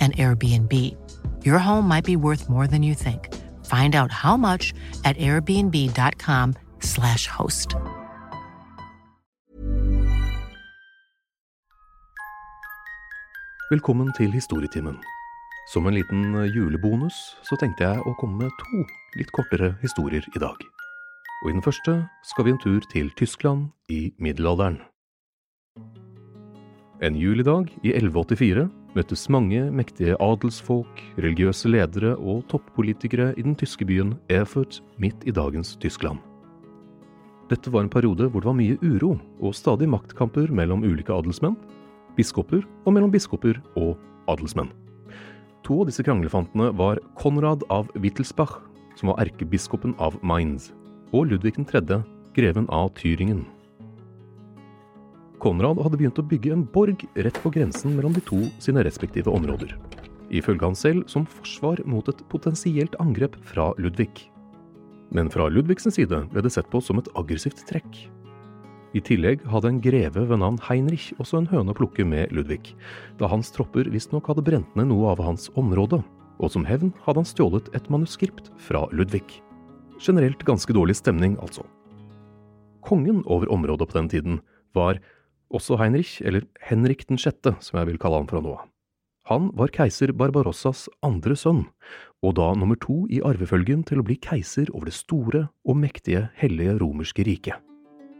an Airbnb. Your home might be worth more than you think. Find out how much at airbnb.com/slash host. Velkommen til Historietimen. Som en liten julebonus så tenkte jeg å komme med to litt kortere historier i dag. Og i den første skal vi en tur til Tyskland i middelalderen. En julidag i 1184 møttes mange mektige adelsfolk, religiøse ledere og toppolitikere i den tyske byen Erfurt midt i dagens Tyskland. Dette var en periode hvor det var mye uro og stadig maktkamper mellom ulike adelsmenn, biskoper og mellom biskoper og adelsmenn. To av disse kranglefantene var Konrad av Wittelsbach, som var erkebiskopen av Mainz, og Ludvig 3., greven av Tyringen. Konrad hadde begynt å bygge en borg rett på grensen mellom de to sine respektive områder. Ifølge han selv som forsvar mot et potensielt angrep fra Ludvig. Men fra Ludvigs side ble det sett på som et aggressivt trekk. I tillegg hadde en greve ved navn Heinrich også en høne å plukke med Ludvig, da hans tropper visstnok hadde brent ned noe av hans område, og som hevn hadde han stjålet et manuskript fra Ludvig. Generelt ganske dårlig stemning, altså. Kongen over området på den tiden var også Heinrich, eller Henrik den sjette, som jeg vil kalle han fra nå av. Han var keiser Barbarossas andre sønn, og da nummer to i arvefølgen til å bli keiser over det store og mektige hellige romerske riket.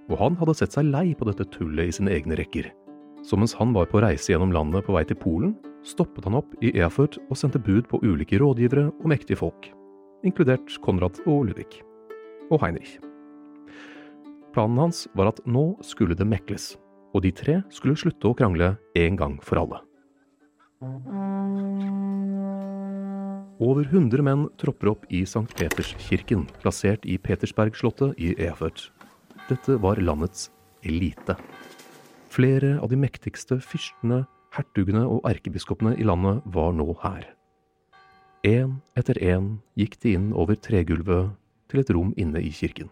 Og han hadde sett seg lei på dette tullet i sine egne rekker. Så mens han var på reise gjennom landet på vei til Polen, stoppet han opp i Eafurt og sendte bud på ulike rådgivere og mektige folk, inkludert Konrad og Ludvig. Og Heinrich. Planen hans var at nå skulle det mekles, og de tre skulle slutte å krangle en gang for alle. Over 100 menn tropper opp i St. Peterskirken, plassert i Petersbergslottet i Efert. Dette var landets elite. Flere av de mektigste fyrstene, hertugene og erkebiskopene i landet var nå her. Én etter én gikk de inn over tregulvet til et rom inne i kirken.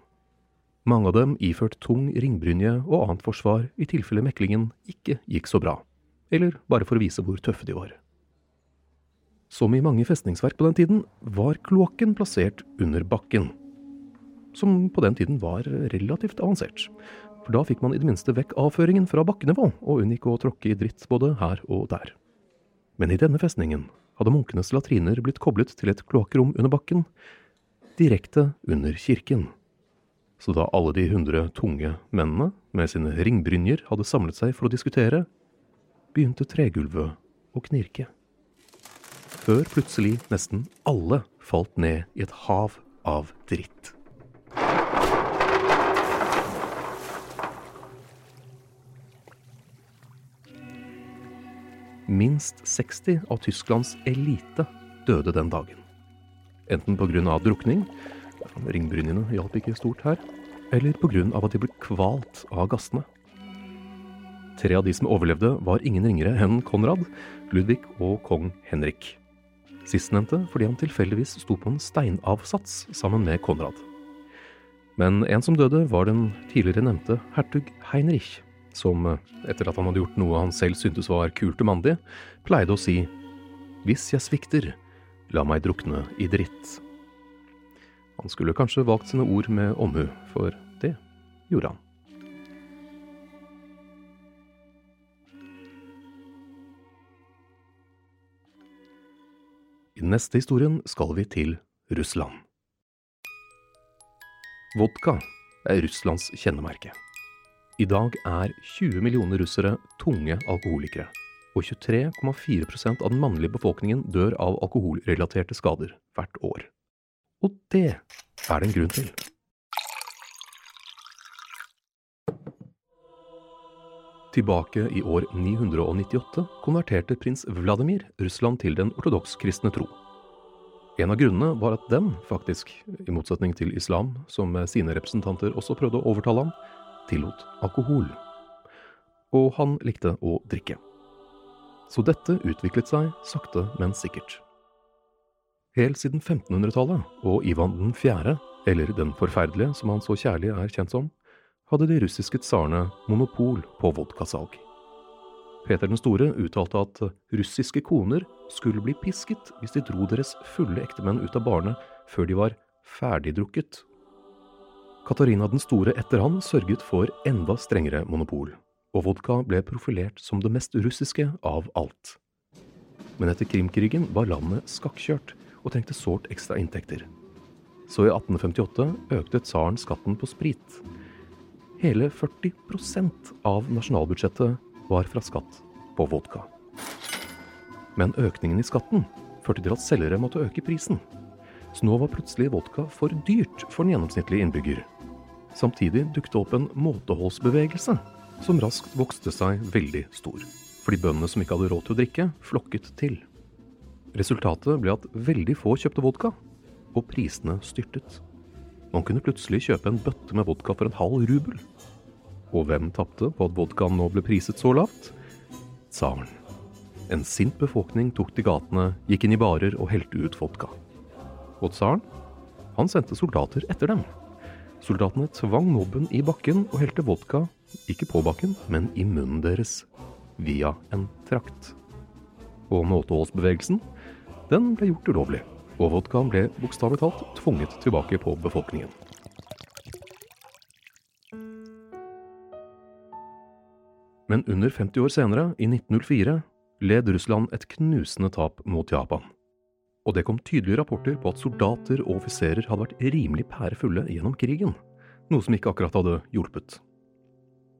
Mange av dem iført tung ringbrynje og annet forsvar i tilfelle meklingen ikke gikk så bra, eller bare for å vise hvor tøffe de var. Som i mange festningsverk på den tiden, var kloakken plassert under bakken. Som på den tiden var relativt avansert. For da fikk man i det minste vekk avføringen fra bakkenivå, og unngikk å tråkke i dritt både her og der. Men i denne festningen hadde munkenes latriner blitt koblet til et kloakkrom under bakken, direkte under kirken. Så da alle de hundre tunge mennene med sine ringbrynjer hadde samlet seg for å diskutere, begynte tregulvet å knirke. Før plutselig nesten alle falt ned i et hav av dritt. Minst 60 av Tysklands elite døde den dagen. Enten pga. drukning, ringbrynjene hjalp ikke stort her, eller pga. at de ble kvalt av gassene. Tre av de som overlevde, var ingen ringere enn Konrad, Ludvig og kong Henrik. Sistnevnte fordi han tilfeldigvis sto på en steinavsats sammen med Konrad. Men en som døde, var den tidligere nevnte hertug Heinrich, som, etter at han hadde gjort noe han selv syntes var kult og mandig, pleide å si Hvis jeg svikter, la meg drukne i dritt. Han skulle kanskje valgt sine ord med omhu, for det gjorde han. I den neste historien skal vi til Russland. Vodka er Russlands kjennemerke. I dag er 20 millioner russere tunge alkoholikere, og 23,4% av den mannlige befolkningen dør av alkoholrelaterte skader hvert år. Og det er det en grunn til. Tilbake i år 998 konverterte prins Vladimir Russland til den ortodoks-kristne tro. En av grunnene var at den, faktisk, i motsetning til islam, som sine representanter også prøvde å overtale ham, tillot alkohol. Og han likte å drikke. Så dette utviklet seg sakte, men sikkert. Helt siden 1500-tallet, og Ivan den fjerde, eller Den forferdelige som han så kjærlig er kjent som, hadde de russiske tsarene monopol på vodkasalg. Peter den store uttalte at russiske koner skulle bli pisket hvis de dro deres fulle ektemenn ut av barene før de var ferdigdrukket Katarina den store etter han sørget for enda strengere monopol, og vodka ble profilert som det mest russiske av alt. Men etter Krimkrigen var landet skakkjørt og trengte sårt ekstra inntekter. Så i 1858 økte tsaren skatten på sprit. Hele 40% av nasjonalbudsjettet var fra skatt på vodka. Men økningen i skatten førte til at selgere måtte øke prisen. Så nå var plutselig vodka for dyrt for den gjennomsnittlige innbygger. Samtidig dukket det opp en måteholdsbevegelse som raskt vokste seg veldig stor. Fordi bøndene som ikke hadde råd til å drikke, flokket til. Resultatet ble at veldig få kjøpte vodka, og prisene styrtet. Man kunne plutselig kjøpe en bøtte med vodka for en halv rubel. Og hvem tapte på at vodkaen nå ble priset så lavt? Tsaren. En sint befolkning tok til gatene, gikk inn i barer og helte ut vodka. Og tsaren, han sendte soldater etter dem. Soldatene tvang mobben i bakken og helte vodka, ikke på bakken, men i munnen deres, via en trakt. Og måteholdsbevegelsen, den ble gjort ulovlig, og vodkaen ble bokstavelig talt tvunget tilbake på befolkningen. Men under 50 år senere, i 1904, led Russland et knusende tap mot Japan og det kom tydelige rapporter på at soldater og offiserer hadde vært rimelig pærefulle gjennom krigen, noe som ikke akkurat hadde hjulpet.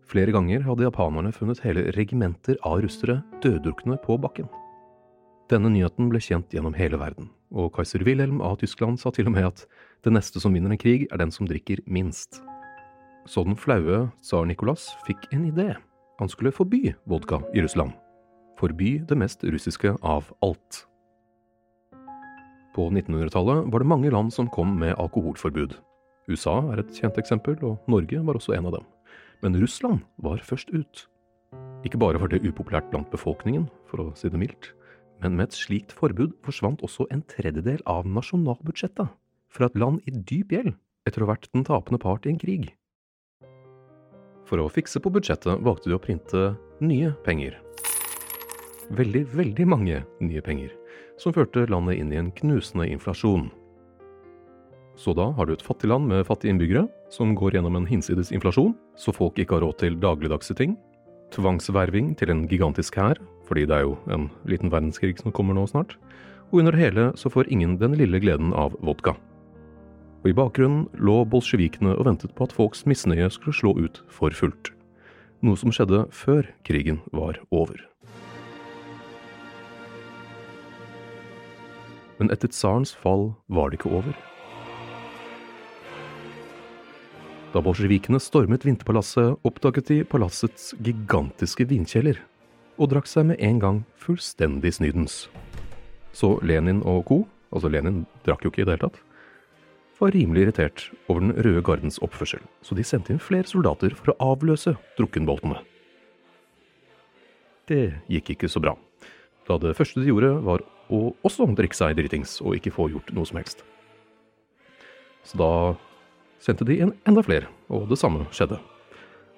Flere ganger hadde japanerne funnet hele regimenter av russere døddrukne på bakken. Denne nyheten ble kjent gjennom hele verden, og keiser Wilhelm av Tyskland sa til og med at det neste som vinner en krig, er den som drikker minst. Så den flaue tsar Nikolas fikk en idé. Han skulle forby vodka i Russland. Forby det mest russiske av alt. På 1900-tallet var det mange land som kom med alkoholforbud. USA er et kjent eksempel, og Norge var også en av dem. Men Russland var først ut. Ikke bare var det upopulært blant befolkningen, for å si det mildt, men med et slikt forbud forsvant også en tredjedel av nasjonalbudsjettet fra et land i dyp gjeld etter å ha vært den tapende part i en krig. For å fikse på budsjettet valgte de å printe nye penger. Veldig, veldig mange nye penger som førte landet inn i en knusende inflasjon. Så da har du et fattig land med fattige innbyggere, som går gjennom en hinsides inflasjon, så folk ikke har råd til dagligdagse ting, tvangsverving til en gigantisk hær, fordi det er jo en liten verdenskrig som kommer nå snart, og under hele så får ingen den lille gleden av vodka. Og i bakgrunnen lå bolsjevikene og ventet på at folks misnøye skulle slå ut for fullt. Noe som skjedde før krigen var over. Men etter tsarens fall var det ikke over. Da bolsjevikene stormet Vinterpalasset, oppdaget de palassets gigantiske vinkjeller, og drakk seg med en gang fullstendig snydens. Så Lenin og co., altså Lenin drakk jo ikke i det hele tatt, var rimelig irritert over Den røde gardens oppførsel, så de sendte inn flere soldater for å avløse drukkenboltene. Det gikk ikke så bra, da det første de gjorde var å også drikke seg dritings og ikke få gjort noe som helst. Så da sendte de inn enda flere, og det samme skjedde.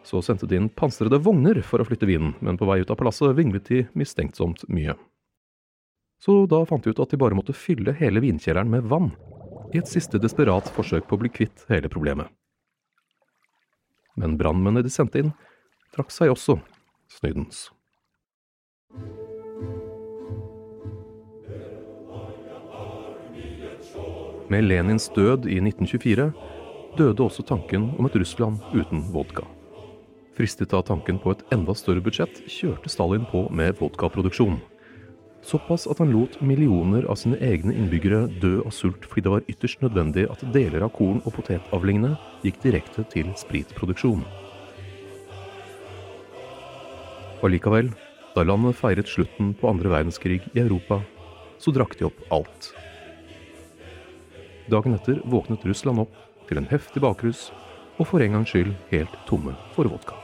Så sendte de inn pansrede vogner for å flytte vinen, men på vei ut av palasset vinglet de mistenksomt mye. Så da fant de ut at de bare måtte fylle hele vinkjelleren med vann, i et siste desperat forsøk på å bli kvitt hele problemet. Men brannmennene de sendte inn, trakk seg også snydens. Med Lenins død i 1924 døde også tanken om et Russland uten vodka. Fristet av tanken på et enda større budsjett, kjørte Stalin på med vodkaproduksjon. Såpass at han lot millioner av sine egne innbyggere dø av sult fordi det var ytterst nødvendig at deler av korn- og potetavlingene gikk direkte til spritproduksjon. Allikevel, da landet feiret slutten på andre verdenskrig i Europa, så drakk de opp alt. Dagen etter våknet Russland opp til en heftig bakrus, og for en gangs skyld helt tomme for vodka.